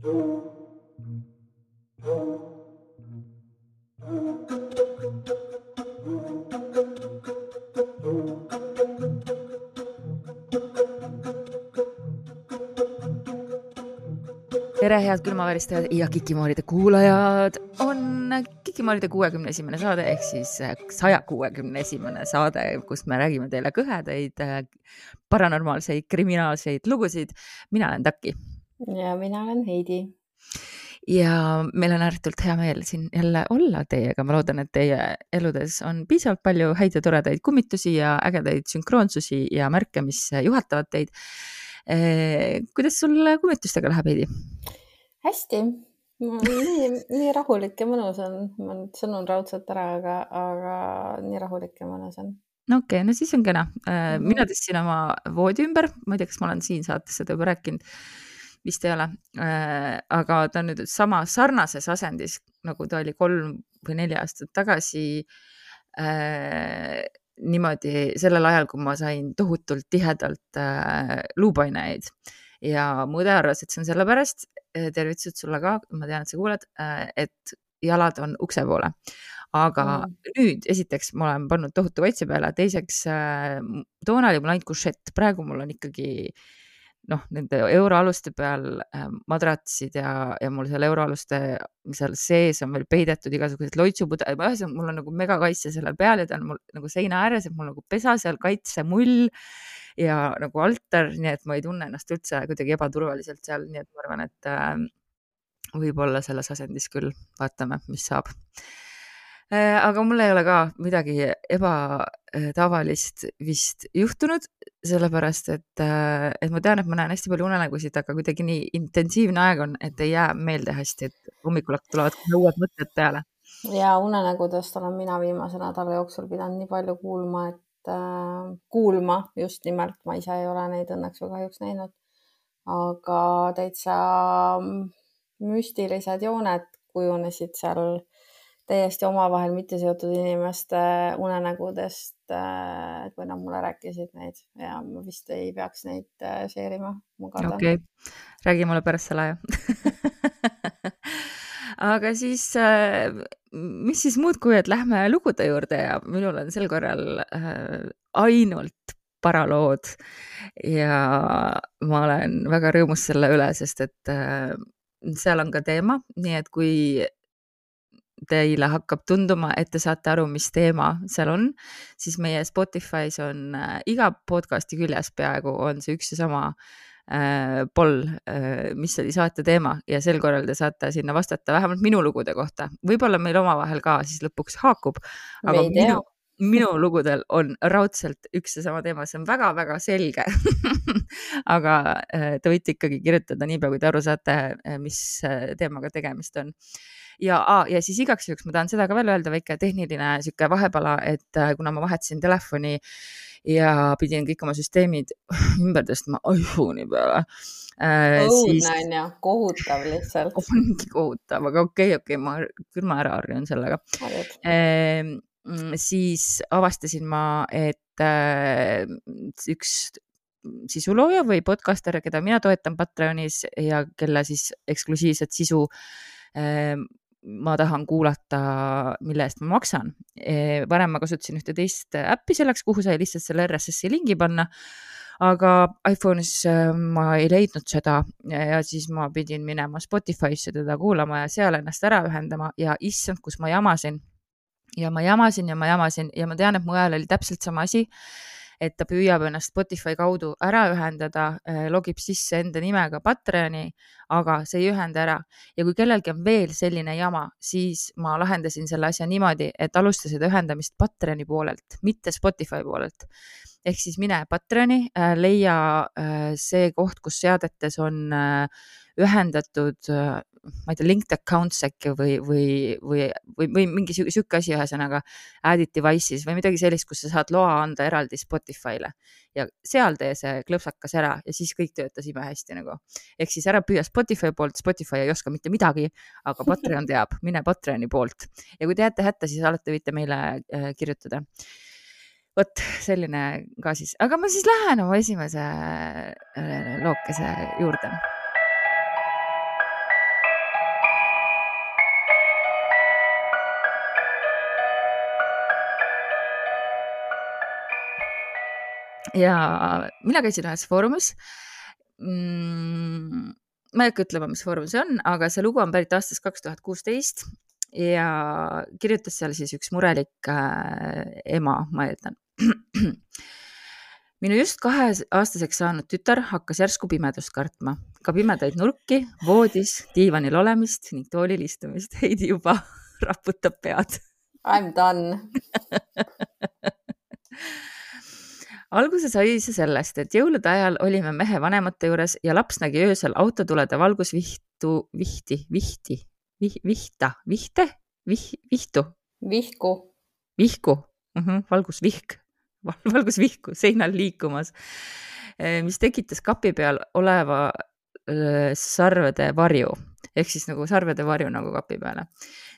tere, head külmaväristajad ja Kikimooride kuulajad, on Kikimooride kuuekümne esimene saade ehk siis saja kuuekümne esimene saade, kus me räägime teile kõhedaid paranormaalseid, kriminaalseid lugusid. mina olen Taki. Ja mina olen Heidi. ja meil on ääretult hea meel siin jälle olla teiega, ma loodan, et teie eludes on piisavalt palju häid ja toredaid kummitusi ja ägedaid sünkroonsusi ja märke, mis juhatavad teid Eh, kuidas sul kummitustega läheb, Heidi? hästi, nii, nii rahulik ja mõnus on, ma nüüd sõnun raudselt ära, aga, aga nii rahulik ja mõnus on. no okei okay,, no siis on kena. Eh, mhm. mina tõstsin oma voodi ümber, ma ei tea, kas ma olen siin saates seda juba rääkinud, vist ei ole. Eh, aga ta on nüüd sama sarnases asendis, nagu ta oli kolm või neli aastat tagasi niimoodi sellel ajal, kui ma sain tohutult tihedalt äh, luupaineid ja mu õde arvas, et see on sellepärast, äh, tervitused sulle ka, ma tean, et sa kuuled äh,, et jalad on ukse poole. aga mm. nüüd esiteks ma olen pannud tohutu kaitse peale, teiseks äh, toona oli mul ainult kušett, praegu mul on ikkagi äh, noh, nende euroaluste peal äh, madratsid ja, ja mul seal euroaluste seal sees on veel peidetud igasugused loitsupudel, ühesõnaga mul on nagu megakaitse sellel peal ja ta on mul nagu seina ääres, et mul nagu pesa seal, kaitsemull ja nagu altar, nii et ma ei tunne ennast üldse kuidagi ebaturvaliselt seal, nii et ma arvan, et äh, võib-olla selles asendis küll, vaatame, mis saab. Äh, aga mul ei ole ka midagi ebatavalist vist juhtunud, sellepärast et, äh, et ma tean, et ma näen hästi palju unenägusid, aga kuidagi nii intensiivne aeg on, et ei jää meelde hästi, et hommikul tulevad uued mõtted peale. ja unenägudest olen mina viimase nädala jooksul pidanud nii palju kuulma, et äh, kuulma just nimelt, ma ise ei ole neid õnneks või kahjuks näinud, aga täitsa mm, müstilised jooned kujunesid seal täiesti omavahel mitte seotud inimeste unenägudest, äh, kui nad mulle rääkisid neid ja ma vist ei peaks neid äh, share ima. okei okay., räägi mulle pärast selle aja aga siis, äh, mis siis muud kui, et lähme lugude juurde ja minul on sel korral ainult paralood ja ma olen väga rõõmus selle üle, sest et seal on ka teema, nii et kui teile hakkab tunduma, et te saate aru, mis teema seal on, siis meie Spotify's on äh, iga podcast'i küljes peaaegu on see üks ja sama äh, poll äh,, mis oli saate teema. Ja sel korral te saate sinna vastata vähemalt minu lugude kohta, võib-olla meil omavahel ka siis lõpuks haakub, aga minu, minu lugudel on raudselt üks ja sama teema, see on väga-väga selge. Aga äh, te võite ikkagi kirjutada niipea, kui te aru saate, äh, mis äh, teemaga tegemist on ja, ja siis igaks juhuks ma tahan seda ka veel öelda, väike tehniline sihuke vahepala, et äh, kuna ma vahetasin telefoni ja pidin kõik oma süsteemid ümber tõstma iPhone'i peale äh,. õudne on ju, kohutav lihtsalt. ongi kohutav, aga okei okay,, okei okay,, ma küll ma ära harjun sellega. Ehm, siis avastasin ma, et äh, üks sisulooja või podcaster, keda mina toetan Patreonis ja kelle siis eksklusiivset sisu äh, ma tahan kuulata, mille eest ma maksan. E, varem ma kasutasin ühte teist äppi selleks, kuhu sai lihtsalt selle RSS-i lingi panna. aga iPhone'is e, ma ei leidnud seda ja siis ma pidin minema Spotify'sse teda kuulama ja seal ennast ära ühendama ja issand, kus ma jamasin. ja ma jamasin ja ma jamasin ja ma tean, et mu ajal oli täpselt sama asi et ta püüab ennast Spotify kaudu ära ühendada, äh, logib sisse enda nimega Patreoni, aga see ei ühenda ära. ja kui kellelgi on veel selline jama, siis ma lahendasin selle asja niimoodi, et alusta seda ühendamist Patreoni poolelt, mitte Spotify poolelt ehk siis mine Patreoni, äh, leia äh, see koht, kus seadetes on ühendatud ma ei tea, linked accounts äkki või, või, või, või, või mingi sihuke asi, ühesõnaga added devices või midagi sellist, kus sa saad loa anda eraldi Spotify'le. Ja seal tee see klõpsakas ära ja siis kõik töötas imehästi nagu. ehk siis ära püüa Spotify poolt, Spotify ei oska mitte midagi, aga Patreon teab, mine Patreoni poolt. Ja kui te jääte hätta, siis alati võite meile äh, kirjutada vot selline ka siis, aga ma siis lähen oma esimese äh, lookese juurde. ja mina käisin ühes foorumis mm,. ma ei hakka ütlema, mis foorum see on, aga see lugu on pärit aastast kaks tuhat kuusteist ja kirjutas seal siis üks murelik äh, ema, ma eeldan minu just kaheaastaseks saanud tütar hakkas järsku pimedust kartma, ka pimedaid nurki, voodis, diivanil olemist ning toolil istumist. Heidi juba raputab pead. I m done alguse sai see sellest, et jõulude ajal olime mehe vanemate juures ja laps nägi öösel autotulede valgusvihtu, vihti, vihti, vih, vihta, vihte, vih, vihtu. vihku. vihku mm, -hmm, valgusvihk, valgusvihku seinal liikumas, eh, mis tekitas kapi peal oleva eh, sarvede varju ehk siis nagu sarvede varju nagu kapi peale.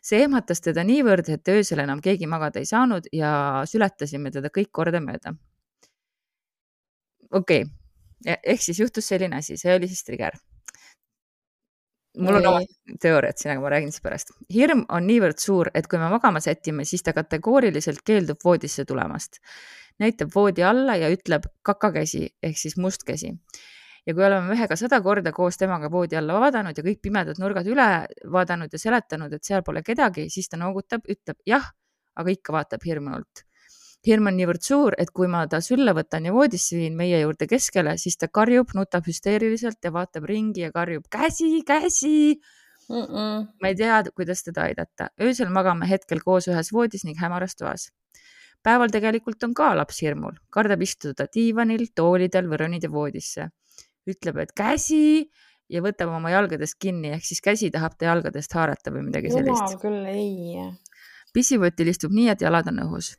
see ehmatas teda niivõrd, et öösel enam keegi magada ei saanud ja sületasime teda kõik kordamööda okei okay., ehk siis juhtus selline asi, see oli siis trigger. Mul on omad teooriad siin, aga ma räägin siis pärast. hirm on niivõrd suur, et kui me magama sätime, siis ta kategooriliselt keeldub voodisse tulemast. näitab voodi alla ja ütleb kakakäsi ehk siis must käsi ja kui oleme mehega sada korda koos temaga voodi alla vaadanud ja kõik pimedad nurgad üle vaadanud ja seletanud, et seal pole kedagi, siis ta noogutab, ütleb jah, aga ikka vaatab hirmunult hirm on niivõrd suur, et kui ma ta sülle võtan ja voodisse viin meie juurde keskele, siis ta karjub, nutab hüsteeriliselt ja vaatab ringi ja karjub käsi, käsi mm. -mm. ma ei tea, kuidas teda aidata. öösel magame hetkel koos ühes voodis ning hämaras toas. päeval tegelikult on ka laps hirmul, kardab istuda diivanil, toolidel või ronida voodisse. ütleb, et käsi ja võtab oma jalgadest kinni, ehk siis käsi tahab ta jalgadest haarata või midagi sellist. jumal küll ei. pisivõtil istub nii, et jalad on õhus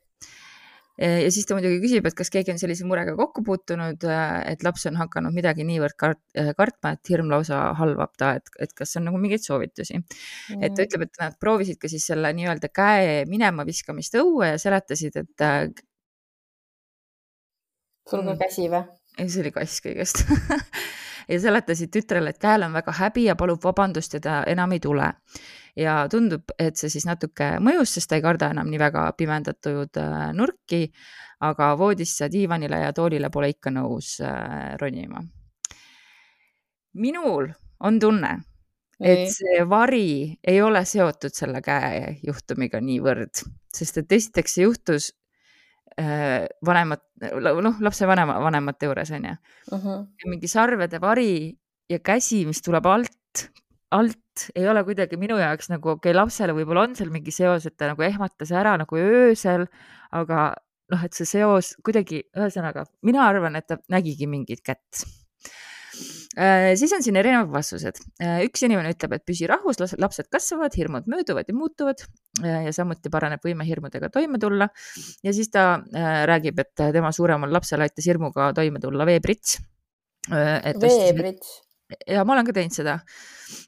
ja siis ta muidugi küsib, et kas keegi on sellise murega kokku puutunud, et laps on hakanud midagi niivõrd kart, kartma, et hirm lausa halvab ta, et, et kas on nagu mingeid soovitusi mm.. et ta ütleb, et nad proovisid ka siis selle nii-öelda käe minema viskamist õue ja seletasid, et. sul ka mm. käsi või? ei, see oli kass kõigest ja seletasid tütrele, et käel on väga häbi ja palub vabandust ja ta enam ei tule ja tundub, et see siis natuke mõjus, sest ta ei karda enam nii väga pimendatud äh, nurki, aga voodisse, diivanile ja toolile pole ikka nõus äh, ronima. minul on tunne, et see vari ei ole seotud selle käe juhtumiga niivõrd, sest et esiteks see juhtus äh, vanemat, noh, lapse vanema, vanemate juures onju uh. -huh. mingi sarvede vari ja käsi, mis tuleb alt, alt ei ole kuidagi minu jaoks nagu okei okay,, lapsele võib-olla on seal mingi seos, et ta nagu ehmatas ära nagu öösel, aga noh, et see seos kuidagi, ühesõnaga mina arvan, et ta nägigi mingit kätt äh,. siis on siin erinevad vastused äh,. üks inimene ütleb, et püsi rahus, lapsed kasvavad, hirmud mööduvad ja muutuvad äh, ja samuti paraneb võime hirmudega toime tulla. ja siis ta äh, räägib, et tema suuremal lapsel aitas hirmuga toime tulla veeprits äh,. veeprits? Ja ma olen ka teinud seda.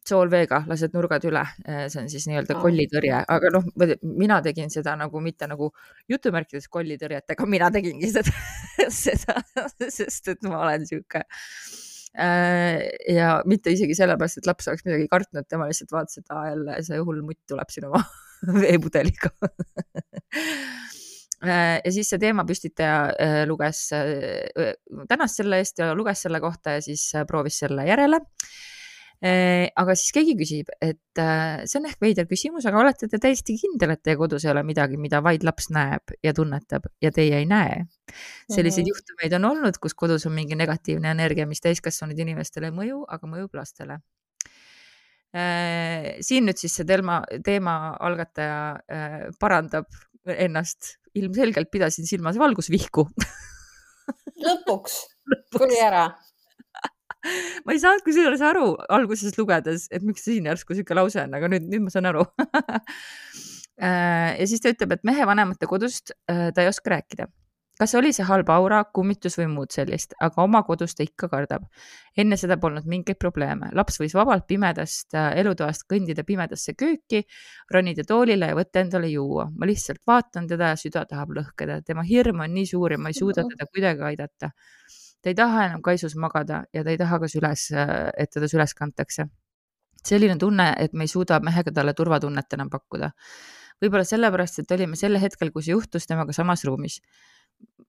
Soolveega, lased nurgad üle, eh, see on siis nii-öelda kollitõrje, aga noh, mina tegin seda nagu mitte nagu jutumärkides kollitõrjet, aga mina tegingi seda seda, sest et ma olen sihuke eh, ja mitte isegi sellepärast, et laps oleks midagi kartnud, tema lihtsalt vaatas, et aa jälle see hull mutt tuleb sinu veepudeliga ja siis see teemapüstitaja luges, tänas selle eest ja luges selle kohta ja siis proovis selle järele Äh, aga siis keegi küsib, et äh, see on ehk veider küsimus, aga olete te täiesti kindel, et teie kodus ei ole midagi, mida vaid laps näeb ja tunnetab ja teie ei näe? selliseid mm -hmm. juhtumeid on olnud, kus kodus on mingi negatiivne energia, mis täiskasvanud inimestele ei mõju, aga mõjub lastele äh, siin nüüd siis see teema, teema algataja parandab ennast, ilmselgelt pidasin silmas valgusvihku. Lõpuks. Tuli ära. Ma ei saanud kusjuures aru alguses lugedes, et miks siin järsku sihuke lause on, aga nüüd, nüüd ma saan aru. Äh, ja siis ta ütleb, et mehe vanemate kodust äh, ta ei oska rääkida. Kas oli see halb aura, kummitus või muud sellist, aga oma kodus ta ikka kardab. enne seda polnud mingeid probleeme, laps võis vabalt pimedast äh, elutoast kõndida pimedasse kööki, ronida toolile ja võtta endale juua. ma lihtsalt vaatan teda ja süda tahab lõhkeda, tema hirm on nii suur ja ma ei suuda teda kuidagi aidata ta ei taha enam kaisus magada ja ta ei taha ka süles, et teda süles kantakse. selline tunne, et me ei suuda mehega talle turvatunnet enam pakkuda. võib-olla sellepärast, et olime sel hetkel, kui see juhtus, temaga samas ruumis.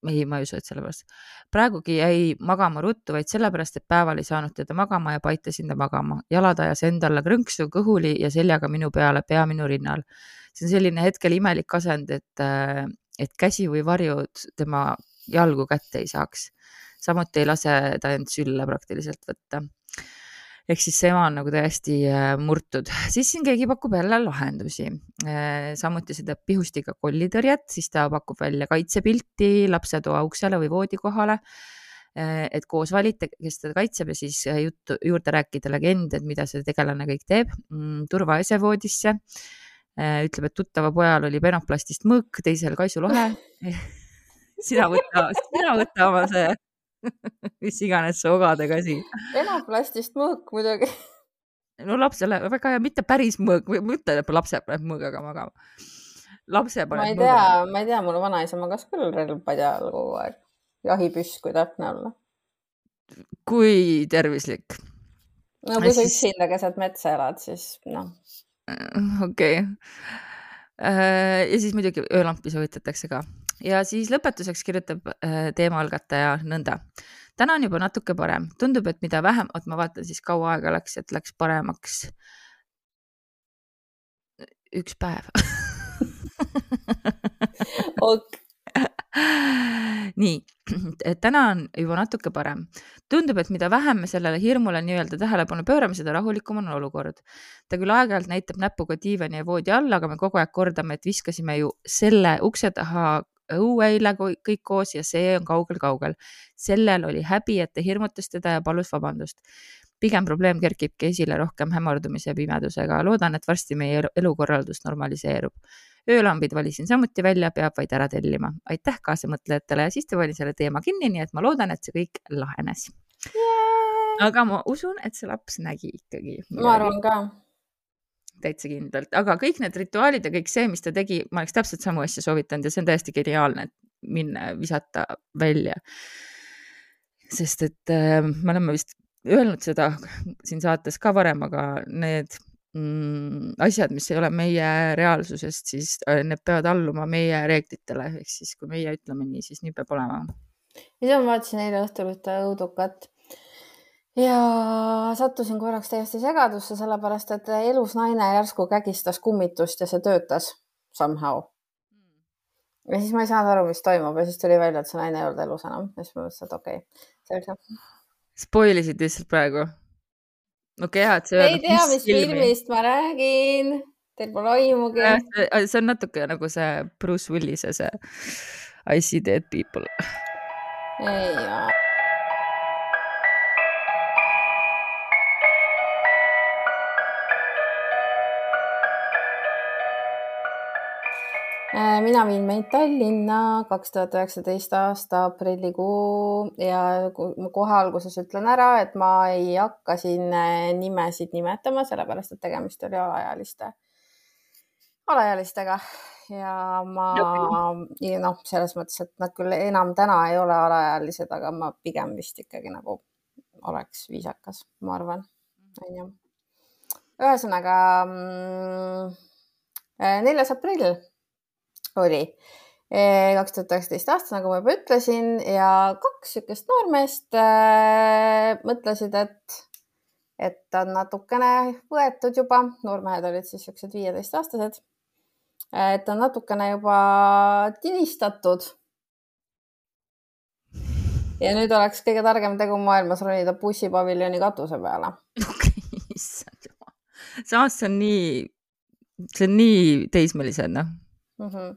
Ei, ma ei usu, et sellepärast. praegugi jäi magama ruttu, vaid sellepärast, et päeval ei saanud teda magama ja paitasin ta magama. jalad ajas enda alla krõnksu kõhuli ja seljaga minu peale, pea minu rinnal. see on selline hetkel imelik asend, et, äh, et käsi või varjud tema jalgu kätte ei saaks. samuti ei lase ta end sülle praktiliselt võtta ehk siis see ema on nagu täiesti äh, murtud, siis siin keegi pakub jälle lahendusi. Äh, samuti see teeb pihustiga kollitõrjet, siis ta pakub välja kaitsepilti lapsetoa uksele või voodi kohale. Äh, et koos valite, kes teda kaitseb ja siis juttu juurde rääkida legend, et mida see tegelane kõik teeb. Mm, turvaese voodisse. ütleb, et tuttava pojal oli penoplastist mõõk, teisel kaisulohe sina võta, sina võta oma see mis iganes see ogade käsi. enoplastist mõõk muidugi. no lapsele väga hea, mitte päris mõõk, ma ütlen, et lapse paneb mõõgaga magama. lapse paneb. ma ei tea, ma ei tea, mul vanaisa magas küll relv padja all kogu aeg. jahipüss, kui täpne olla. kui tervislik? no kui sa siis... üksinda keset metsa elad, siis noh. okei okay. Äh, ja siis muidugi öölampi soovitatakse ka ja siis lõpetuseks kirjutab äh, teema algataja nõnda. täna on juba natuke parem, tundub, et mida vähem, oot ma vaatan siis kaua aega läks, et läks paremaks. üks päev ok nii, täna on juba natuke parem. tundub, et mida vähem me sellele hirmule nii-öelda tähelepanu pöörame, seda rahulikum on olukord. ta küll aeg-ajalt näitab näpuga diivani ja voodi alla, aga me kogu aeg kordame, et viskasime ju selle ukse taha õue eile kõik koos ja see on kaugel-kaugel. sellel oli häbi, et ta hirmutas teda ja palus vabandust. pigem probleem kerkibki esile rohkem hämardumise ja pimedusega. loodan, et varsti meie elukorraldus normaliseerub. öölambid valisin samuti välja, peab vaid ära tellima. aitäh kaasamõtlejatele ja siis ta pani selle teema kinni, nii et ma loodan, et see kõik lahenes yeah.. aga ma usun, et see laps nägi ikkagi. ma arvan ka täitsa kindlalt, aga kõik need rituaalid ja kõik see, mis ta tegi, ma oleks täpselt samu asju soovitanud ja see on täiesti geniaalne, et minna visata välja. sest et äh, me oleme vist öelnud seda siin saates ka varem, aga need mm, asjad, mis ei ole meie reaalsusest, siis äh, need peavad alluma meie reeglitele, ehk siis kui meie ütleme nii, siis nii peab olema. ise ma vaatasin eile õhtul ühte õudukat ja sattusin korraks täiesti segadusse, sellepärast et elus naine järsku kägistas kummitust ja see töötas somehow. Hmm. ja siis ma ei saanud aru, mis toimub ja siis tuli välja, et see naine ei olnud elus enam ja siis ma mõtlesin, et okei okay., selge. Spoil isid lihtsalt praegu. okei okay,, hea, et sa. ei tea, mis filmi. filmist ma räägin, teil pole aimugi. see on natuke nagu see Bruce Willise see I see dead people. ei jaa mina viin meid Tallinna kaks tuhat üheksateist aasta aprillikuu ja kohe alguses ütlen ära, et ma ei hakka siin äh, nimesid nimetama, sellepärast et tegemist oli alaealiste, alaealistega. Ja ma noh, selles mõttes, et nad küll enam täna ei ole alaealised, aga ma pigem vist ikkagi nagu oleks viisakas, ma arvan, onju. ühesõnaga mm, äh, neljas aprill oli kaks tuhat üheksateist aasta, nagu ma juba ütlesin ja kaks niisugust noormeest äh, mõtlesid, et, et on natukene võetud juba, noormehed olid siis niisugused viieteistaastased, et on natukene juba tinistatud. ja nüüd oleks kõige targem tegu maailmas ronida bussipaviljoni katuse peale. issand jumal, samas see on nii, see on nii teismelised, noh mm. -hmm.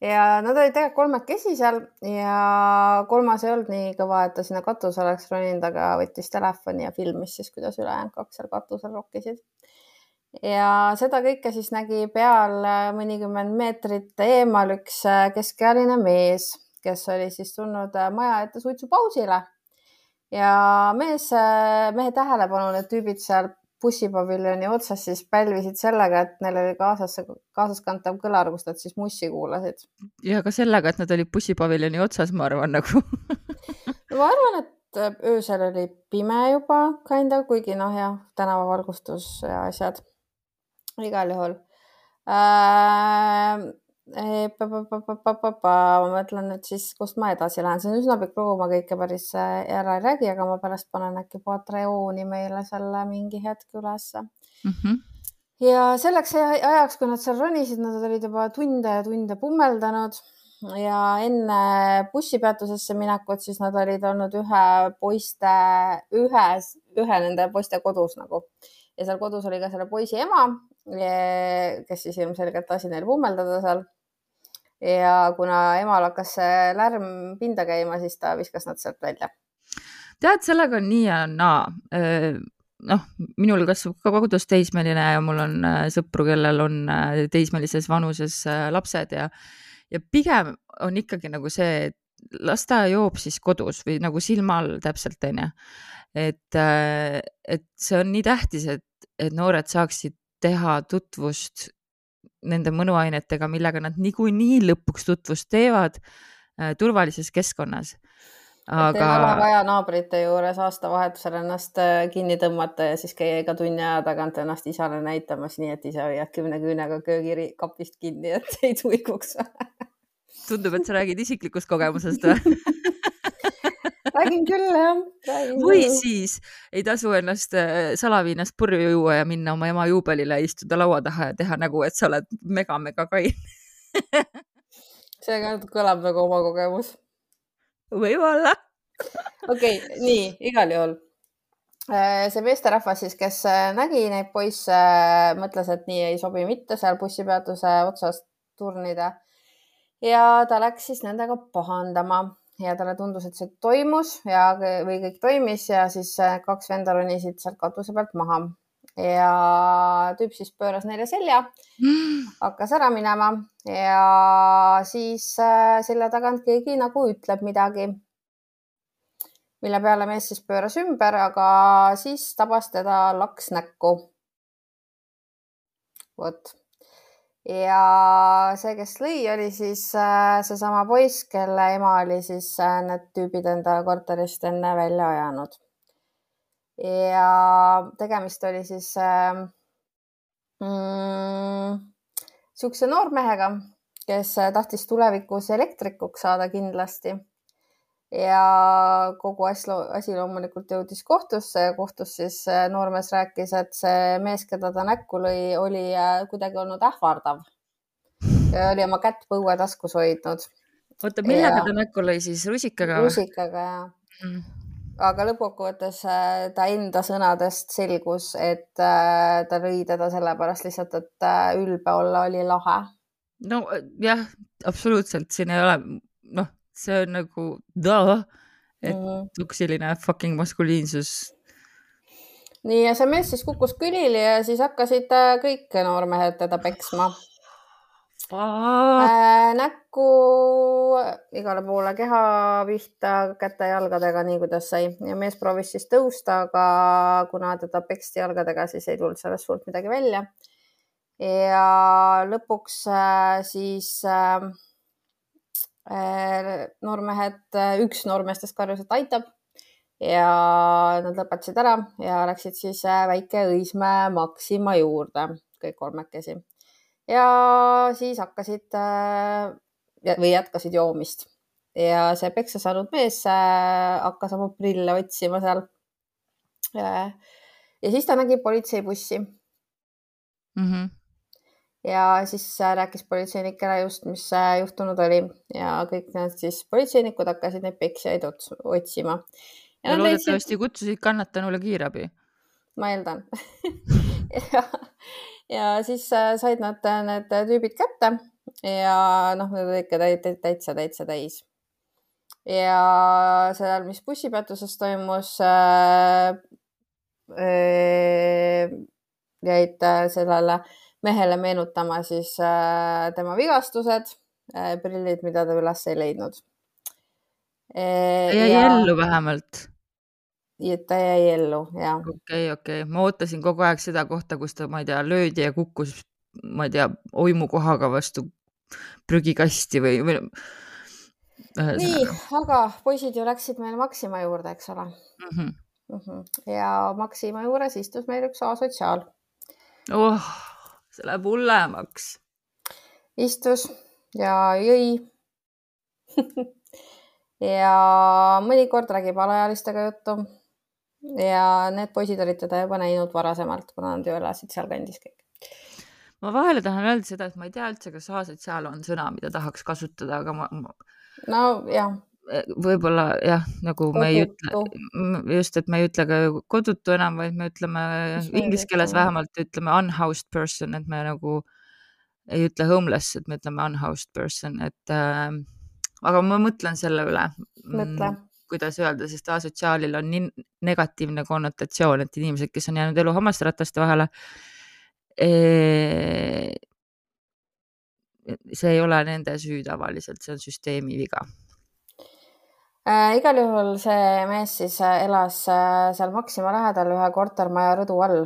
ja nad olid tegelikult kolmekesi seal ja kolmas ei olnud nii kõva, et ta sinna katusele oleks roninud, aga võttis telefoni ja filmis siis, kuidas ülejäänud kaks seal katusel rokkisid. ja seda kõike siis nägi peal mõnikümmend meetrit eemal üks keskealine mees, kes oli siis tulnud maja ette suitsupausile ja mees, mehe tähelepanu need tüübid seal bussipaviljoni otsas siis pälvisid sellega, et neil oli kaasas, kaasaskantav kõlar, kus nad siis mussi kuulasid. ja ka sellega, et nad olid bussipaviljoni otsas, ma arvan nagu no ma arvan, et äh, öösel oli pime juba, kind of, kuigi noh, jah, tänavavalgustus ja asjad. igal juhul äh,. Ma mõtlen nüüd siis, kust ma edasi lähen, see on üsna pikk lugu, ma kõike päris äh, ära ei räägi, aga ma pärast panen äkki Patreoni meile selle mingi hetk ülesse. Mm. -hmm. ja selleks ajaks, kui nad seal ronisid, nad olid juba tunde ja tunde pummeldanud. Ja enne bussipeatusesse minekut, siis nad olid olnud ühe poiste, ühes, ühe nende poiste kodus nagu. Ja seal kodus oli ka selle poisi ema, kes siis ilmselgelt lasi neil pummeldada seal ja kuna emal hakkas see lärm pinda käima, siis ta viskas nad sealt välja. tead, sellega on nii ja naa. noh, minul kasvab ka kodus teismeline ja mul on sõpru, kellel on teismelises vanuses lapsed ja, ja pigem on ikkagi nagu see, et las ta joob siis kodus või nagu silma all täpselt, onju. et, et see on nii tähtis, et, et noored saaksid teha tutvust nende mõnuainetega, millega nad niikuinii lõpuks tutvust teevad äh, turvalises keskkonnas. aga. ei ole vaja naabrite juures aastavahetusel ennast äh, kinni tõmmata ja siis käia iga tunni aja tagant ennast isale näitamas, nii et ise hoiad kümne küünega köögiri kapist kinni, et ei tuikuks tundub, et sa räägid isiklikust kogemusest või räägin küll jah. või siis ei tasu ennast äh, salaviinast purju juua ja minna oma ema juubelile, istuda laua taha ja teha nägu, et sa oled mega-mega kain see ka kõlab nagu oma kogemus. võib-olla. okei okay,, nii igal juhul äh, see meesterahvas siis, kes äh, nägi neid poisse, mõtles, et nii ei sobi mitte seal bussipeatuse otsas turnida. ja ta läks siis nendega pahandama ja talle tundus, et see toimus ja, või kõik toimis ja siis äh, kaks venda ronisid sealt katuse pealt maha ja tüüp siis pööras neile selja mm., hakkas ära minema ja siis äh, selja tagant keegi nagu ütleb midagi. mille peale mees siis pööras ümber, aga siis tabas teda laks näkku. vot ja see, kes lõi, oli siis äh, seesama poiss, kelle ema oli siis äh, need tüübid enda korterist enne välja ajanud. ja tegemist oli siis äh, mm, niisuguse noormehega, kes tahtis tulevikus elektrikuks saada kindlasti ja kogu asi, asi loomulikult jõudis kohtusse ja kohtus siis äh, noormees rääkis, et see mees, keda ta näkku lõi, oli äh, kuidagi olnud ähvardav ja oli oma kätt põuetaskus hoidnud. oota, millega ja... ta näkku lõi siis, rusikaga? rusikaga ja mm. aga lõppkokkuvõttes äh, ta enda sõnadest selgus, et ta lõi teda sellepärast lihtsalt, et ülbe olla oli lahe. no jah, absoluutselt, siin ei ole, noh see on nagu duh, et mm -hmm. toksiline fucking maskuliinsus. nii ja see mees siis kukkus külili ja siis hakkasid äh, kõik noormehed teda peksma. Äh, näkku, igale poole keha pihta, käte-jalgadega, nii kuidas sai ja mees proovis siis tõusta, aga kuna teda peksti jalgadega, siis ei tulnud sellest suurt midagi välja. ja lõpuks äh, siis äh, Äh, noormehed, äh, üks noormeestest karjus, et aitab ja nad lõpetasid ära ja läksid siis äh, väike Õismäe Maxima juurde, kõik kolmekesi. ja siis hakkasid või jätkasid joomist ja see peksa saanud mees hakkas oma prille otsima seal. ja siis ta nägi politseibussi mm. -hmm ja siis äh, rääkis politseinikele just, mis äh, juhtunud oli ja kõik need siis politseinikud hakkasid neid peksjaid otsima. ja, ja loodetavasti leidsid... kutsusid kannatanule kiirabi. ma eeldan ja, ja siis äh, said nad need tüübid kätte ja noh, need olid ikka täitsa, täitsa täis. ja seal, mis bussipeatuses toimus äh,, äh, jäid sellele äh, mehele meenutama siis äh, tema vigastused, äh, prillid, mida ta üles ei leidnud. ta jäi ja... ellu vähemalt? ta jäi ellu, jah. okei okay,, okei okay., ma ootasin kogu aeg seda kohta, kus ta, ma ei tea, löödi ja kukkus, ma ei tea, oimukohaga vastu prügikasti või, või. nii, aga poisid ju läksid meil Maxima juurde, eks ole mm. -hmm. Mm -hmm. ja Maxima juures istus meil üks asotsiaal oh see läheb hullemaks. istus ja jõi ja mõnikord räägib alaealistega juttu. ja need poisid olid teda juba näinud varasemalt, kuna nad ju elasid sealkandis kõik. ma vahele tahan öelda seda, et ma ei tea üldse, kas asotsiaal on sõna, mida tahaks kasutada, aga ma, ma.... nojah võib-olla jah, nagu kodutu. me ei ütle, just, et me ei ütle ka kodutu enam, vaid me ütleme inglise keeles vähemalt ütleme unhoused person, et me nagu ei ütle homeless, et me ütleme unhoused person, et äh, aga ma mõtlen selle üle. mõtle mm, kuidas öelda, sest asotsiaalil on nii negatiivne konnotatsioon, et inimesed, kes on jäänud elu hammasrataste vahele eh,. see ei ole nende süü tavaliselt, see on süsteemi viga äh,. igal juhul see mees siis äh, elas äh, seal Maxima lähedal ühe kortermaja rõdu all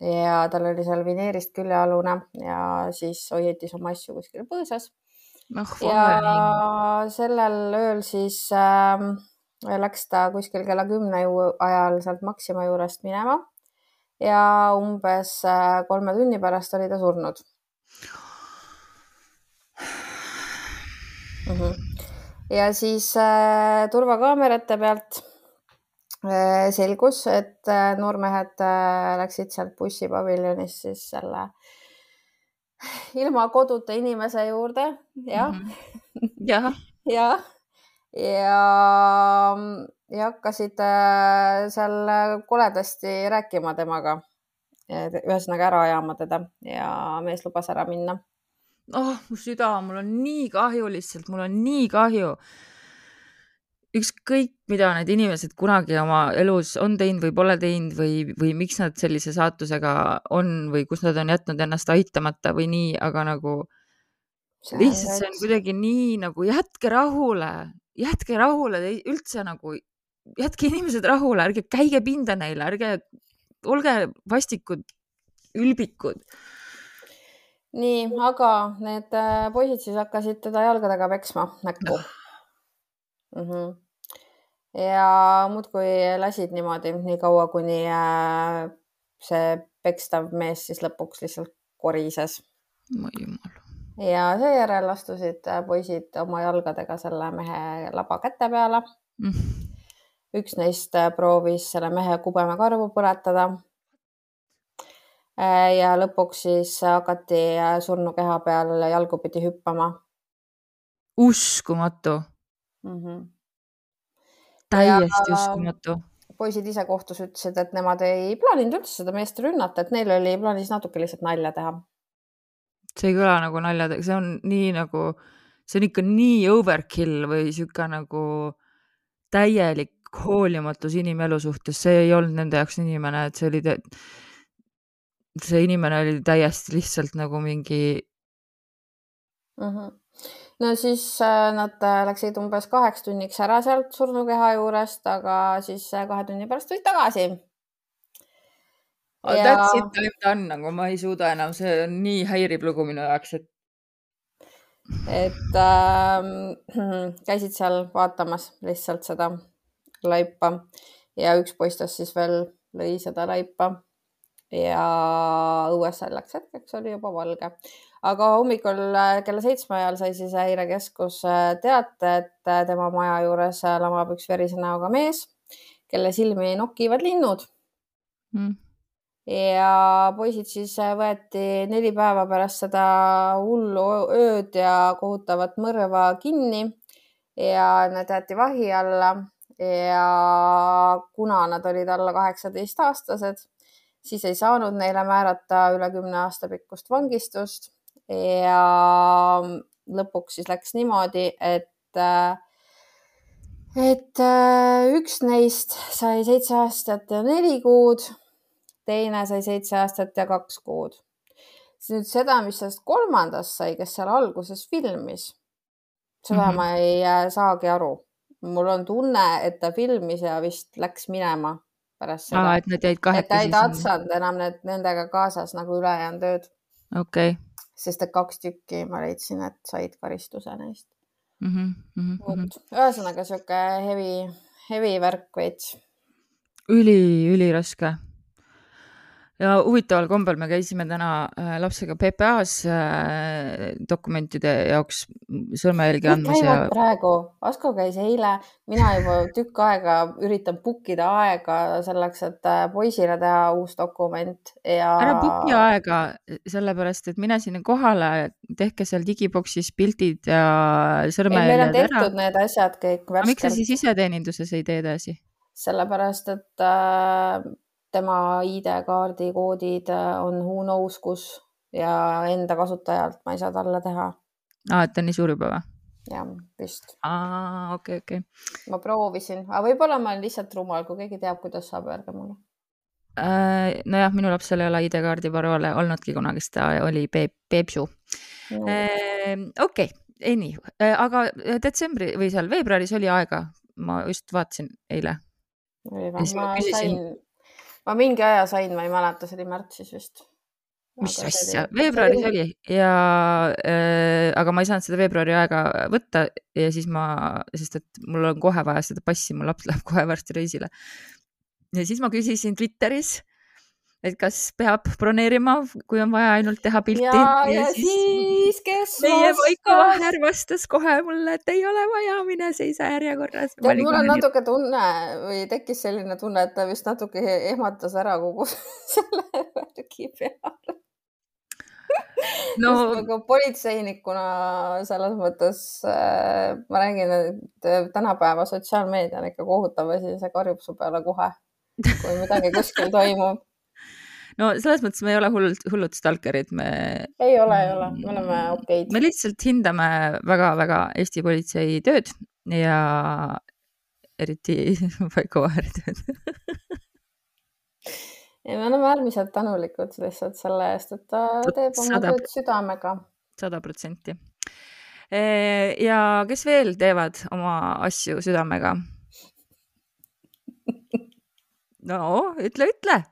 ja tal oli seal vineerist küljealune ja siis hoiatis oma asju kuskil põõsas noh, ja sellel ööl siis äh, läks ta kuskil kella kümne ajal sealt Maxima juurest minema ja umbes äh, kolme tunni pärast oli ta surnud mm. -hmm. Ja siis äh, turvakaamerate pealt äh, selgus, et äh, noormehed äh, läksid sealt bussipaviljonist siis selle ilma koduta inimese juurde, jah mm. -hmm. jah. jah, ja, ja hakkasid äh, seal koledasti rääkima temaga. ühesõnaga ära ajama teda ja mees lubas ära minna. Oh, mu süda, mul on nii kahju lihtsalt, mul on nii kahju. Ükskõik, mida need inimesed kunagi oma elus on teinud või pole teinud või, või miks nad sellise saatusega on või kus nad on jätnud ennast aitamata või nii, aga nagu see lihtsalt see on kuidagi nii nagu jätke rahule, jätke rahule üldse nagu, jätke inimesed rahule, ärge käige pinda neile, ärge olge vastikud, ülbikud nii, aga need äh, poisid siis hakkasid teda jalgadega peksma näkku mm. -hmm ja muudkui lasid niimoodi nii kaua, kuni äh, see pekstav mees siis lõpuks lihtsalt korises. mu jumal. ja seejärel astusid äh, poisid oma jalgadega selle mehe laba käte peale mm.. üks neist proovis selle mehe kubemekarvu põletada. Ja lõpuks siis hakati surnu keha peal jalgupidi hüppama. uskumatu mm. -hmm täiesti uskumatu. poisid ise kohtus ütlesid, et nemad ei plaaninud üldse seda meest rünnata, et neil oli plaanis natuke lihtsalt nalja teha. see ei kõla nagu nalja, see on nii nagu, see on ikka nii overkill või sihuke nagu täielik hoolimatus inimelu suhtes, see ei olnud nende jaoks inimene, et see oli, see inimene oli täiesti lihtsalt nagu mingi mm. -hmm no siis äh, nad äh, läksid umbes kaheks tunniks ära sealt surnukeha juurest, aga siis äh, kahe tunni pärast tulid tagasi. Ja... That's it, I m done, nagu ma ei suuda enam, see on nii häirib lugu minu jaoks, et. et äh, käisid seal vaatamas lihtsalt seda laipa ja üks poistes siis veel lõi seda laipa ja õues selleks hetkeks oli juba valge. Aga hommikul äh, kella seitsme ajal sai siis häirekeskus äh, teate, et äh, tema maja juures lamab üks verise näoga mees, kelle silmi nokivad linnud. Mm. ja poisid siis võeti neli päeva pärast seda hullu ööd ja kohutavat mõrva kinni. Ja nad jäeti vahi alla. Ja kuna nad olid alla kaheksateist aastased, siis ei saanud neile määrata üle kümne aasta pikkust vangistust ja lõpuks siis läks niimoodi, et, et üks neist sai seitse aastat ja neli kuud, teine sai seitse aastat ja kaks kuud. siis nüüd seda, mis sellest kolmandast sai, kes seal alguses filmis, seda mm -hmm. ma ei äh, saagi aru. mul on tunne, et ta filmis ja vist läks minema pärast seda. et nad jäid kahekesi. et ta ei tatsanud enam need, nendega kaasas nagu ülejäänud ööd. okei okay sest et kaks tükki ma leidsin, et said karistuse neist mm. -hmm, mm -hmm. ühesõnaga sihuke heavy, heavy värk veits. üli, üliraske. Ja huvitaval kombel me käisime täna äh, lapsega PPA-s äh, dokumentide jaoks sõrmejälgi andmas ja. praegu, Asko käis eile, mina juba tükk aega üritan book ida aega selleks, et äh, poisile teha uus dokument ja. ära book'i aega, sellepärast et mine sinna kohale, tehke seal digiboksis pildid ja sõrmejäljed ära. meil on tehtud need asjad kõik. miks sa siis iseteeninduses ei tee edasi? sellepärast, et äh, tema ID-kaardi koodid äh, on who knows kus ja enda kasutajalt ma ei saa talle teha. aa, et ta on nii suur juba või? jah, vist. aa, okei okay,, okei okay.. ma proovisin, aga võib-olla ma olen lihtsalt rumal, kui keegi teab, kuidas saab, öelge mulle äh,. nojah, minu lapsel ei ole ID-kaardi paroole olnudki kunagi, sest ta oli Peep, Peepsu no.. Äh, okei okay,, nii, äh, aga detsembri või seal veebruaris oli aega, ma just vaatasin eile. ma sain ma mingi aja sain, ma ei mäleta, see oli märtsis vist. mis asja, veebruaris oli ja äh,, aga ma ei saanud seda veebruari aega võtta ja siis ma, sest et mul on kohe vaja seda passi, mu laps läheb kohe varsti reisile. ja siis ma küsisin Twitteris et kas peab broneerima, kui on vaja ainult teha pilti. ja, ja siis, siis kes meie Maiko Vahner vastas kohe mulle, et ei ole vaja, mine seisa järjekorras. mul on natuke tunne või tekkis selline tunne, et ta vist natuke ehmatas ära kogu selle värgi peale no nagu politseinikuna selles mõttes äh, ma räägin, et tänapäeva sotsiaalmeedia on ikka kohutav asi, see karjub su peale kohe, kui midagi kuskil toimub no selles mõttes me ei ole hullult, hullud stalkerid, me. ei ole, ei ole, me oleme okeid. me lihtsalt hindame väga-väga Eesti politsei tööd ja eriti Vaiko Vaari tööd ja me oleme äärmiselt tänulikud lihtsalt selle eest, et ta teeb oma tööd südamega. sada protsenti. ja kes veel teevad oma asju südamega? no ütle, ütle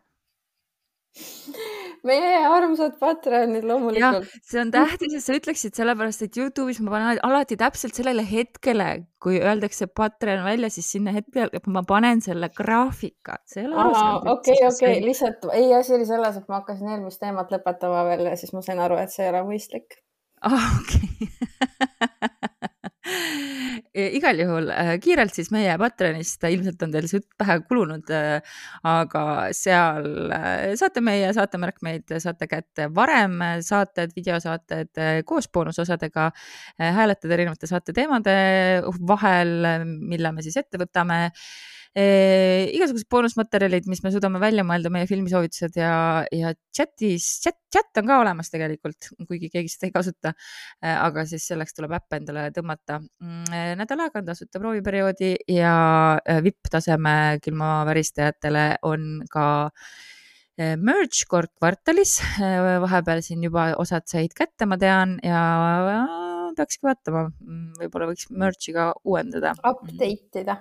meie armsad Patreonid loomulikult. see on tähtis, et sa ütleksid, sellepärast et Youtube'is ma panen alati täpselt sellele hetkele, kui öeldakse Patreon välja, siis sinna hetkel ma panen selle graafika, okei, okei, lihtsalt ei, asi oli selles, et ma hakkasin eelmist teemat lõpetama veel ja siis ma sain aru, et see ei ole mõistlik. ah, okei igal juhul äh, kiirelt siis meie Patreonist, ilmselt on teil see jutt pähe kulunud, äh, aga seal äh, saate meie saatemärkmeid, saate kätte varem saated, videosaated koos boonusosadega, hääletada erinevate saate teemade vahel, mille me siis ette võtame igasugused boonusmaterjalid, mis me suudame välja mõelda, meie filmisoovitused ja, ja chatis, chat, chat on ka olemas tegelikult, kuigi keegi seda ei kasuta aga siis selleks tuleb äpp endale tõmmata. Mm, nädal aega on tasuta prooviperioodi ja vipp-taseme külmaväristajatele on ka merge kord kvartalis, vahepeal siin juba osad said kätte, ma tean ja peakski vaatama, mm, võib-olla võiks merge'i ka uuendada. Update ida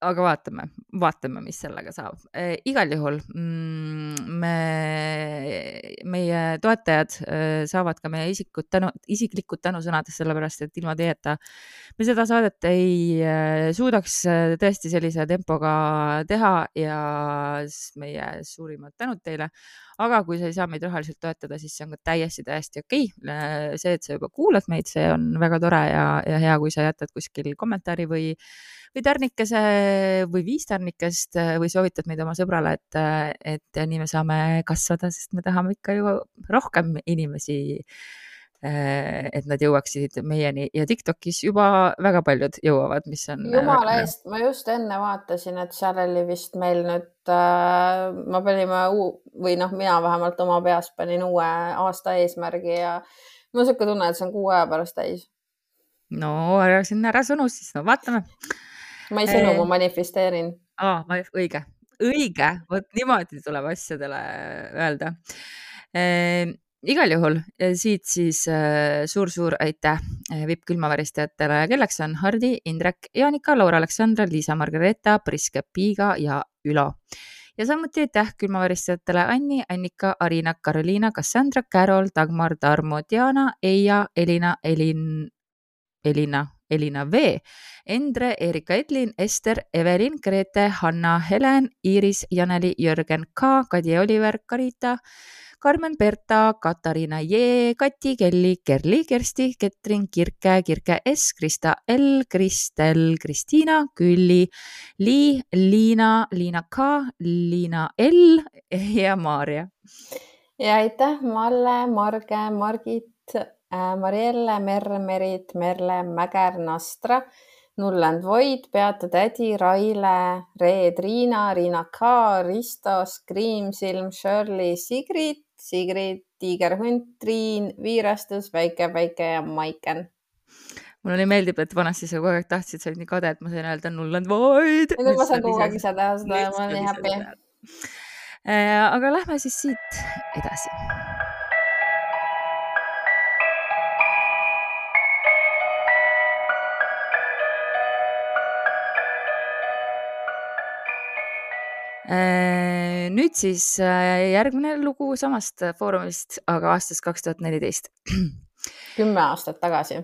aga vaatame, vaatame, mis sellega saab. Äh, igal juhul mm, me, meie toetajad äh, saavad ka meie isikud tänu, isiklikud tänusõnad, sellepärast et ilma teieta me seda saadet ei suudaks tõesti sellise tempoga teha ja meie suurimad tänud teile aga kui sa ei saa meid rahaliselt toetada, siis see on ka täiesti, täiesti okei okay.. see, et sa juba kuulad meid, see on väga tore ja, ja hea, kui sa jätad kuskil kommentaari või, või tärnikese või viis tärnikest või soovitad meid oma sõbrale, et, et nii me saame kasvada, sest me tahame ikka ju rohkem inimesi Äh, et nad jõuaksid meieni ja Tiktokis juba väga paljud jõuavad, mis on. Äh, jumala eest, ma just enne vaatasin, et seal oli vist meil nüüd äh,, me panime või noh, mina vähemalt oma peas panin uue aasta eesmärgi ja mul on sihuke tunne, et see on kuu aja pärast täis. no ära sinna ära sõnu siis, no vaatame. Ma ei sõnu, ma äh, manifesteerin. aa, õige, õige, vot niimoodi tuleb asjadele öelda. Igal juhul siit siis suur-suur äh, aitäh äh, vipp külmaväristajatele, kelleks on Hardi, Indrek, Jaanika, Laura-Aleksandra, Liisa-Margareeta, Priske, Piiga ja Ülo. ja samuti aitäh külmaväristajatele Anni, Annika, Arina, Karoliina, Cassandra, Carol, Dagmar, Tarmo, Diana, Eija, Elina, Elin, Elina Elina V, Endre, Erika Edlin, Ester, Evelin, Grete, Hanna, Helen, Iiris, Janeli, Jörgen K, Kadi Oliver, Karita, Karmen Berta, Katariina J, Kati Kelli, Kerli, Kersti, Ketrin, Kirke, Kirke S, Krista L, Kristel, Kristiina, Külli, Li, Liina, Liina K, Liina L. Ja Maarja. ja aitäh, Malle, Marge, Margit Marielle, Merre, Merit, Merle, Mäger, Nastra Nulland Void, Beata Tädi, Raile, Reet, Riina, Riina K, Risto, Screamsilm, Shirley, Sigrid, Sigrid, Tiigerhunt, Triin, Viirastus, Väike, Väike ja Maiken mulle nii meeldib, et vanasti sa kogu aeg tahtsid, sa olid nii kade, et ma sain öelda Nulland Void. nüüd ma saan kogu aeg ise teha seda ja ma olen nii happy. Äh, aga lähme siis siit edasi nüüd siis äh, järgmine lugu samast foorumist, aga aastast kaks tuhat neliteist. kümme aastat tagasi.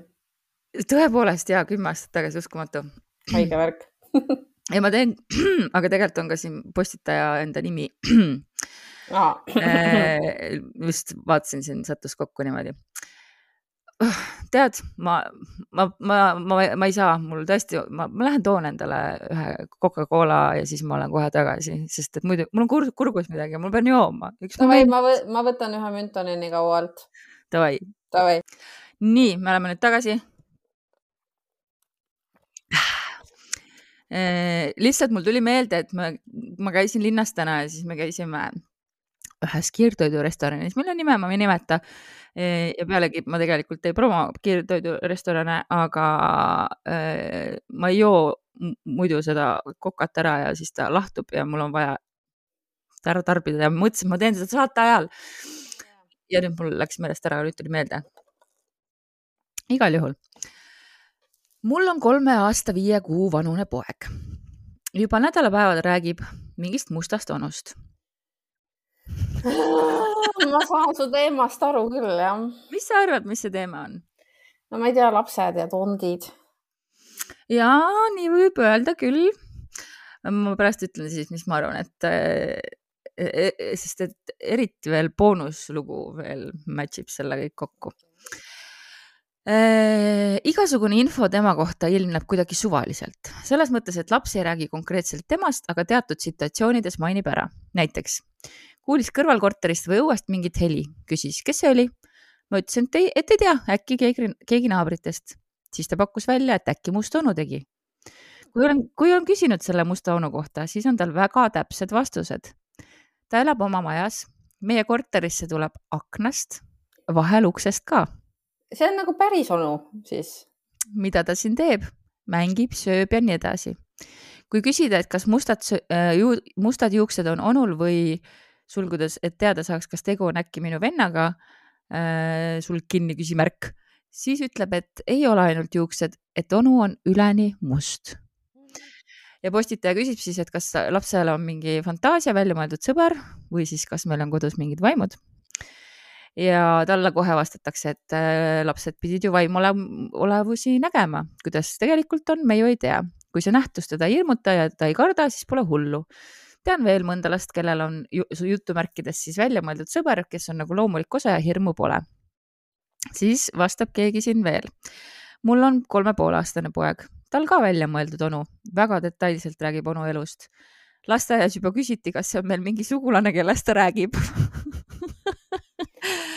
tõepoolest ja kümme aastat tagasi, uskumatu. haige värk ja ma teen, aga tegelikult on ka siin postitaja enda nimi ah. just vaatasin siin, sattus kokku niimoodi tead, ma, ma, ma, ma, ma ei saa, mul tõesti, ma, ma lähen toon endale ühe Coca-Cola ja siis ma olen kohe tagasi, sest et muidu mul on kur kurgus midagi, mul pean jooma. Davai, ma, ma võtan ühe Müntoni kaualt. Davai. Davai. nii, me oleme nüüd tagasi. Eh, lihtsalt mul tuli meelde, et ma, ma käisin linnas täna ja siis me käisime ühes kiirtoidurestoranis, mille nime ma ei nimeta ja pealegi ma tegelikult ei promo kiirtoidurestorane, aga ma ei joo muidu seda kokat ära ja siis ta lahtub ja mul on vaja ära tarbida ja mõtlesin, et ma teen seda saate ajal. ja nüüd mul läks meelest ära, nüüd tuli meelde. igal juhul. mul on kolme aasta viie kuu vanune poeg. juba nädalapäevad räägib mingist mustast onust ma saan su teemast aru küll, jah. mis sa arvad, mis see teema on? no ma ei tea, lapsed ja tondid. ja nii võib öelda küll. ma pärast ütlen siis, mis ma arvan, et äh, sest et eriti veel boonuslugu veel match ib selle kõik kokku äh,. igasugune info tema kohta ilmneb kuidagi suvaliselt, selles mõttes, et laps ei räägi konkreetselt temast, aga teatud situatsioonides mainib ära. näiteks kuulis kõrvalkorterist või õuest mingit heli, küsis, kes see oli. ma ütlesin, et ei, et ei tea, äkki keegi, keegi naabritest. siis ta pakkus välja, et äkki must onu tegi. kui olen, kui olen küsinud selle musta onu kohta, siis on tal väga täpsed vastused. ta elab oma majas, meie korterisse tuleb aknast, vahel uksest ka. See on nagu päris onu siis? mida ta siin teeb? mängib, sööb ja nii edasi. kui küsida, et kas mustad, äh, mustad juuksed on onul või sulgudes, et teada saaks, kas tegu on äkki minu vennaga äh,, sulg kinni, küsimärk, siis ütleb, et ei ole ainult juuksed, et onu on üleni must. ja postitaja küsib siis, et kas lapsel on mingi fantaasia välja mõeldud sõber või siis kas meil on kodus mingid vaimud. Ja talle kohe vastatakse, et äh, lapsed pidid ju vaimuolevusi nägema, kuidas tegelikult on, me ju ei tea. kui see nähtus teda ei hirmuta ja ta ei karda, siis pole hullu tean veel mõnda last, kellel on jutumärkides siis välja mõeldud sõber, kes on nagu loomulik osa ja hirmu pole. siis vastab keegi siin veel. mul on kolme poole aastane poeg, tal ka välja mõeldud onu, väga detailselt räägib onu elust. lasteaias juba küsiti, kas see on meil mingi sugulane, kellest ta räägib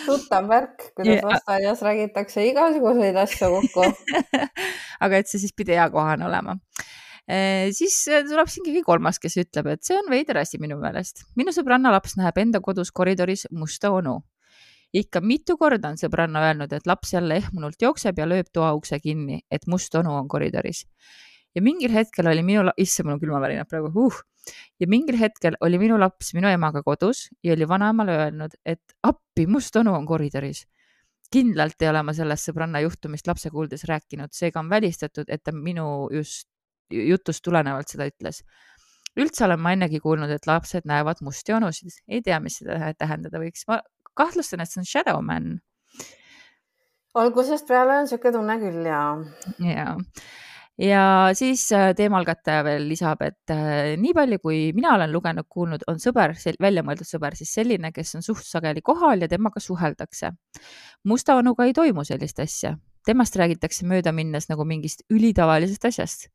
tuttav värk, kuidas ja. lasteaias räägitakse igasuguseid asju kokku aga et see siis pidi eakohane olema Eh, siis eh, tuleb siin keegi kolmas, kes ütleb, et see on veider asi minu meelest. minu sõbranna laps näeb enda kodus koridoris musta onu. ikka mitu korda on sõbranna öelnud, et laps jälle ehmunult jookseb ja lööb toaukse kinni, et must onu on koridoris. Ja mingil hetkel oli minu, issand, mul on külmavärinad praegu uh. ja mingil hetkel oli minu laps minu emaga kodus ja oli vanaemale öelnud, et appi, must onu on koridoris kindlalt ei ole ma sellest sõbranna juhtumist lapse kuuldes rääkinud, seega on välistatud, et ta minu just jutust tulenevalt seda ütles. üldse olen ma ennegi kuulnud, et lapsed näevad musti onusid, ei tea, mis seda tähendada võiks, ma kahtlustan, et see on shadow man. algusest peale on niisugune tunne küll ja. ja, ja siis äh, teemalgataja veel lisab, et äh, nii palju, kui mina olen lugenud, kuulnud, on sõber, väljamõeldud sõber siis selline, kes on suht sageli kohal ja temaga suheldakse. musta onuga ei toimu sellist asja, temast räägitakse möödaminnes nagu mingist ülitavalisest asjast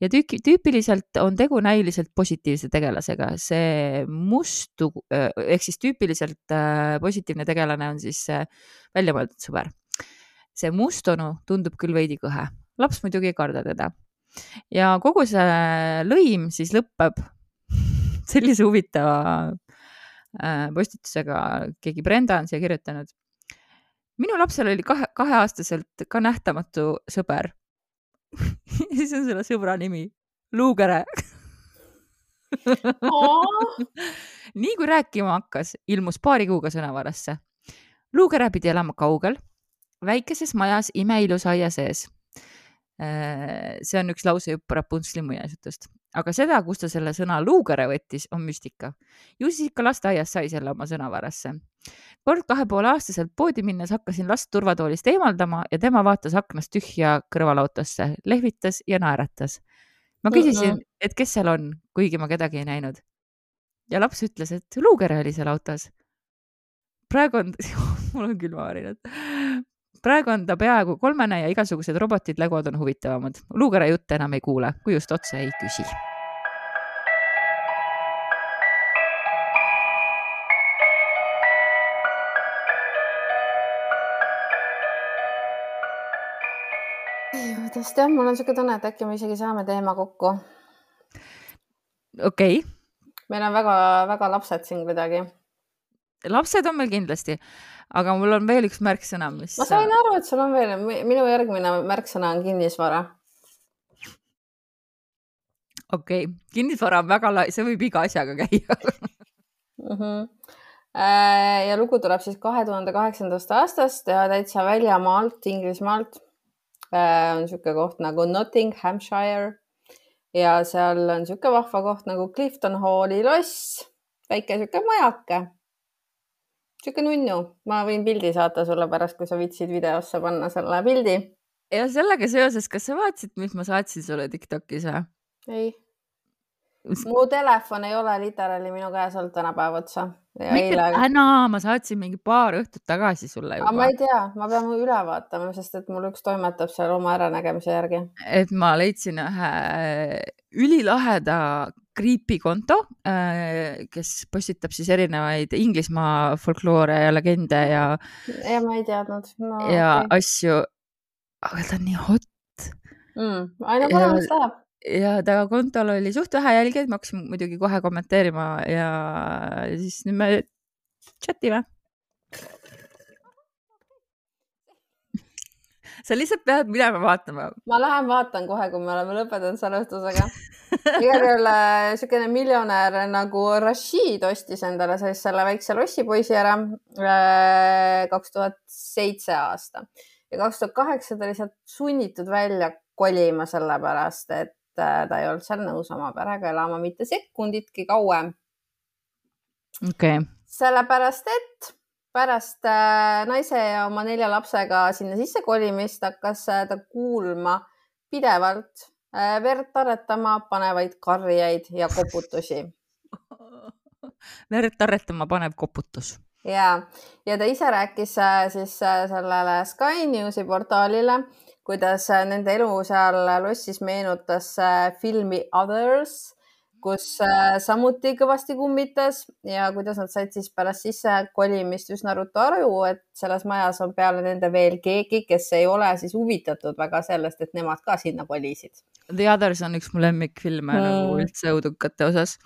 ja tüüki, tüüpiliselt on tegu näiliselt positiivse tegelasega, see mustu ehk siis tüüpiliselt positiivne tegelane on siis väljamõeldud sõber. see mustonu tundub küll veidi kõhe, laps muidugi ei karda teda ja kogu see lõim siis lõpeb sellise huvitava postitusega, keegi Brenda on siia kirjutanud. minu lapsel oli kahe, kaheaastaselt ka nähtamatu sõber siis on selle sõbra nimi Luukere nii kui rääkima hakkas, ilmus paari kuuga sõnavarasse. Luukere pidi elama kaugel, väikeses majas imeilusa aia sees. Äh, see on üks lausejupp Rapuntsli muinasjutust, aga seda, kust ta selle sõna luugere võttis, on müstika. ju siis ikka lasteaias sai selle oma sõnavarasse kord kahe poole aastaselt poodi minnes hakkasin last turvatoolist eemaldama ja tema vaatas aknast tühja kõrvalautosse, lehvitas ja naeratas. ma küsisin et kes seal on, kuigi ma kedagi ei näinud. ja laps ütles, et luukere oli seal autos. praegu on mul on külmavärinad. Praegu on ta peaaegu kolmene ja igasugused robotid, legod on huvitavamad. luukere jutte enam ei kuule, kui just otse ei küsi sest jah, mul on niisugune tunne, et äkki me isegi saame teema kokku. okei okay.. meil on väga-väga lapsed siin kuidagi. Lapsed on meil kindlasti, aga mul on veel üks märksõna, mis. ma sain aru, et sul on veel, minu järgmine märksõna on kinnisvara. okei okay., kinnisvara on väga lai, see võib iga asjaga käia mm. -hmm ja lugu tuleb siis kahe tuhande kaheksandast aastast ja täitsa väljamaalt, Inglismaalt Äh, on niisugune koht nagu Nottinghamshire ja seal on niisugune vahva koht nagu Clifton Halli loss, väike niisugune majake. Niisugune nunnu, ma võin pildi saata sulle pärast, kui sa viitsid videosse panna selle pildi. ja sellega seoses, kas sa vaatasid, mis ma saatsin sulle Tiktokis või? ei mu telefon ei ole literaali minu käes olnud täna päev otsa. mitte täna, ma saatsin mingi paar õhtut tagasi sulle juba. ma ei tea, ma pean üle vaatama, sest et mul üks toimetab seal oma äranägemise järgi. et ma leidsin ühe ülilaheda Creepy konto, äh, kes postitab siis erinevaid Inglismaa folkloore ja legende ja. ja ma ei teadnud no,. ja okay. asju, aga ta on nii hot mm,. aina paremaks läheb ja ta kontol oli suht vähe jälgijaid, ma hakkasin muidugi kohe kommenteerima ja siis nüüd me chat ime. sa lihtsalt pead minema vaatama. ma lähen vaatan kohe, kui me oleme lõpetanud salvestusega. Igal juhul niisugune miljonär nagu Rashid ostis endale siis selle väikse lossipoisi ära äh, kaks tuhat seitse aasta ja kaks tuhat kaheksa ta oli sealt sunnitud välja kolima sellepärast, et Äh, ta ei olnud seal nõus oma perega elama mitte sekunditki kauem. okei okay.. sellepärast, et pärast äh, naise ja oma nelja lapsega sinna sisse kolimist hakkas ta kuulma pidevalt verd tarretama panevaid karjeid ja koputusi verd tarretama panev koputus. ja, ja ta ise rääkis siis sellele Sky Newsi portaalile, kuidas äh, nende elu seal lossis meenutas äh, filmi Others, kus äh, samuti kõvasti kummitas ja kuidas nad said siis pärast sissekolimist üsna ruttu aru, et selles majas on peale nende veel keegi, kes ei ole siis huvitatud väga sellest, et nemad ka sinna kolisid. The Others on üks mu lemmikfilme mm. nagu üldse õudukate osas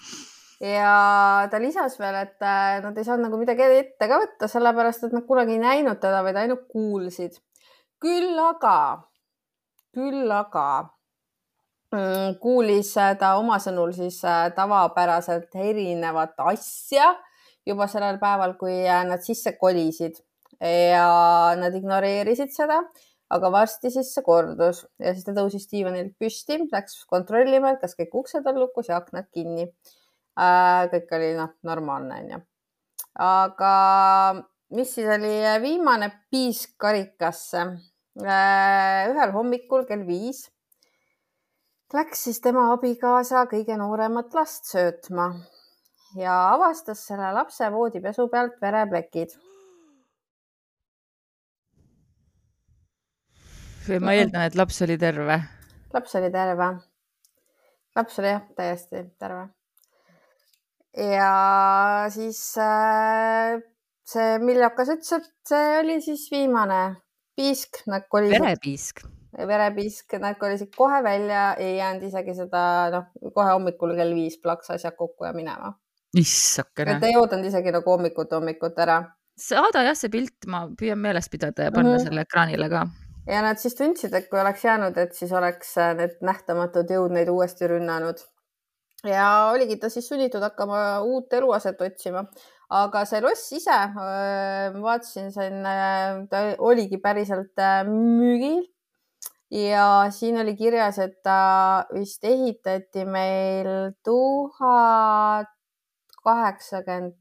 ja ta lisas veel, et nad ei saanud nagu midagi ette ka võtta, sellepärast et nad kunagi ei näinud teda, vaid ainult kuulsid küll aga, küll aga kuulis ta oma sõnul siis äh, tavapäraselt erinevat asja juba sellel päeval, kui äh, nad sisse kolisid ja nad ignoreerisid seda, aga varsti siis see kordus ja siis ta tõusis diivanilt püsti, läks kontrollima, et kas kõik uksed on lukus ja aknad kinni. Äh, kõik oli noh, normaalne onju. aga mis siis oli viimane piisk karikasse. ühel hommikul kell viis läks siis tema abikaasa kõige nooremat last söötma ja avastas selle lapse voodipesu pealt vereplekid. ma eeldan, et laps oli terve. laps oli terve. laps oli jah, täiesti terve. ja siis äh, see Miljakas ütles, et see oli siis viimane piisk, nad kolisid. verepiisk. Verepiisk, nad kolisid kohe välja, ei jäänud isegi seda, noh, kohe hommikul kell viis plaks asjad kokku ja minema. issakene. et ei oodanud isegi nagu hommikut, hommikut ära. saada jah, see pilt, ma püüan meeles pidada ja panna mm -hmm. selle ekraanile ka ja nad siis tundsid, et kui oleks jäänud, et siis oleks äh, need nähtamatud jõud neid uuesti rünnanud. ja oligi ta siis sunnitud hakkama uut eluaset otsima. aga see loss ise, äh, vaatasin, siin äh, ta oligi päriselt müügil ja siin oli kirjas, et ta vist ehitati meil tuhat kaheksakümmend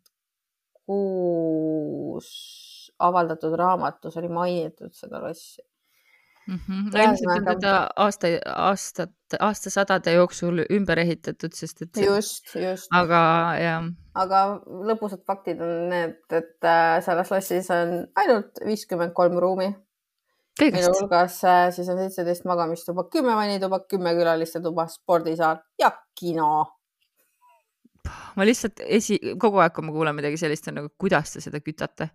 kuus avaldatud raamatus oli mainitud seda lossi mm. -hmm. no ilmselt on teda aasta, aastat, aastasadade jooksul ümber ehitatud, sest et. just, just. aga jah. aga lõbusad faktid on need, et äh, selles lossis on ainult viiskümmend kolm ruumi. Mille hulgas äh, siis on seitseteist magamistuba, kümme vannituba, kümme külaliste tuba, spordisaal ja kino. Ma lihtsalt esi, kogu aeg, kui ma kuulen midagi sellist, on nagu, kuidas te seda kütate?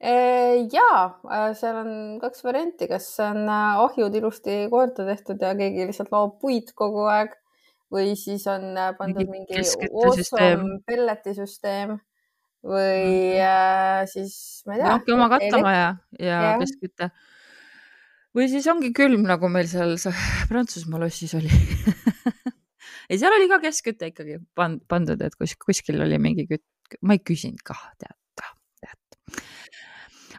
Ja äh, seal on kaks varianti, kas on äh, ahjud ilusti korda tehtud ja keegi lihtsalt laob puid kogu aeg või siis on äh, pandud mingi awesome pelletisüsteem või äh, siis ma ei tea. ongi oma katlamaja ja, ja keskküte. või siis ongi külm, nagu meil seal Prantsusmaa lossis oli ei, seal oli ka keskküte ikkagi pandud, et kus, kuskil oli mingi kütt, ma ei küsinud kah, tead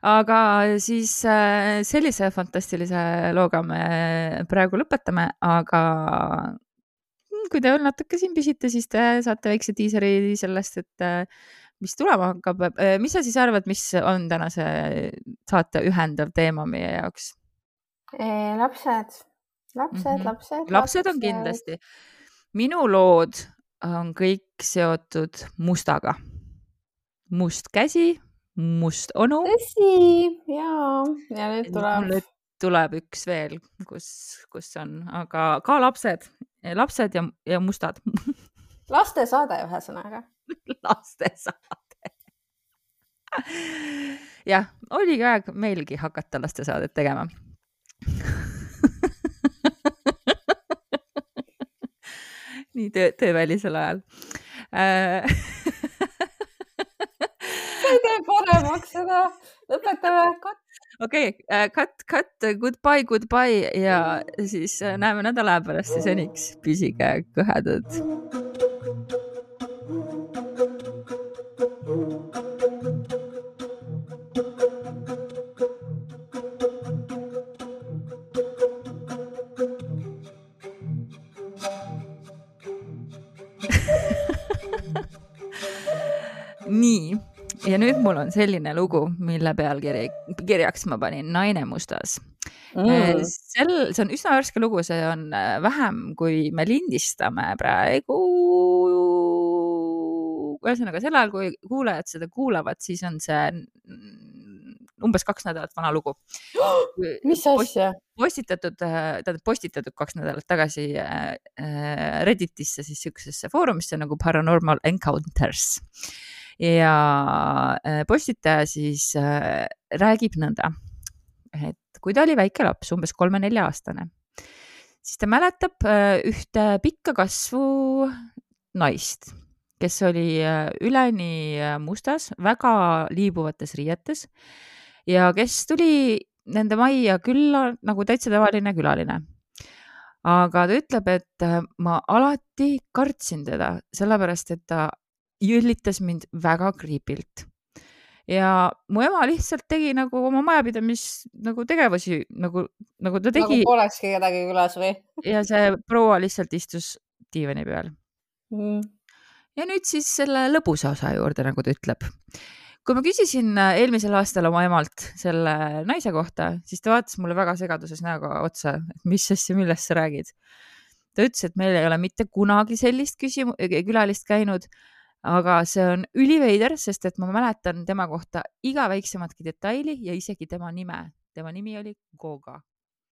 aga siis äh, sellise fantastilise looga me praegu lõpetame, aga kui te veel natuke siin püsite, siis te saate väikse diiseri sellest, et äh, mis tulema hakkab. Äh, mis sa siis arvad, mis on tänase saate ühendav teema meie jaoks? lapsed, lapsed mm, -hmm. lapsed. lapsed on kindlasti. minu lood on kõik seotud mustaga. must käsi, must onu. tõsi, ja, ja nüüd tuleb. nüüd tuleb üks veel, kus, kus on, aga ka lapsed, lapsed ja, ja mustad lastesaade ühesõnaga lastesaade jah, oligi aeg meilgi hakata lastesaadet tegema. Nii töö, töövälisel ajal. Äh, ei tee paremaks seda, lõpetame, cut. okei okay, uh,, cut, cut, goodbye, goodbye ja siis uh, näeme nädala pärast ja seniks püsige kõhedad. Nii ja nüüd mul on selline lugu, mille pealkiri, kirjaks ma panin Naine mustas mm.. sel, see on üsna värske lugu, see on äh, vähem, kui me lindistame praegu. Ühesõnaga sel ajal, kui kuulajad seda kuulavad, siis on see umbes kaks nädalat vana lugu. mis asja? postitatud, äh, tähendab postitatud kaks nädalat tagasi äh, Redditisse siis siuksesse foorumisse nagu Paranormal Encounters ja äh, postitaja siis äh, räägib nõnda, et kui ta oli väike laps, umbes kolme-nelja-aastane, siis ta mäletab äh, ühte pikka kasvu naist, kes oli üleni mustas, väga liibuvates riietes ja kes tuli nende majja külla nagu täitsa tavaline külaline aga ta ütleb, et ma alati kartsin teda, sellepärast et ta jüllitas mind väga kriipilt. ja mu ema lihtsalt tegi nagu oma majapidamis nagu tegevusi nagu, nagu ta tegi. nagu polekski kedagi külas või? ja see proua lihtsalt istus diivani peal mm.. Ja nüüd siis selle lõbusa osa juurde, nagu ta ütleb. kui ma küsisin äh, eelmisel aastal oma emalt selle naise kohta, siis ta vaatas mulle väga segaduses näoga otsa, et mis asja, millest sa räägid. ta ütles, et meil ei ole mitte kunagi sellist küsimu-, külalist käinud, aga see on üliveider, sest et ma mäletan tema kohta iga väiksematki detaili ja isegi tema nime. tema nimi oli Goga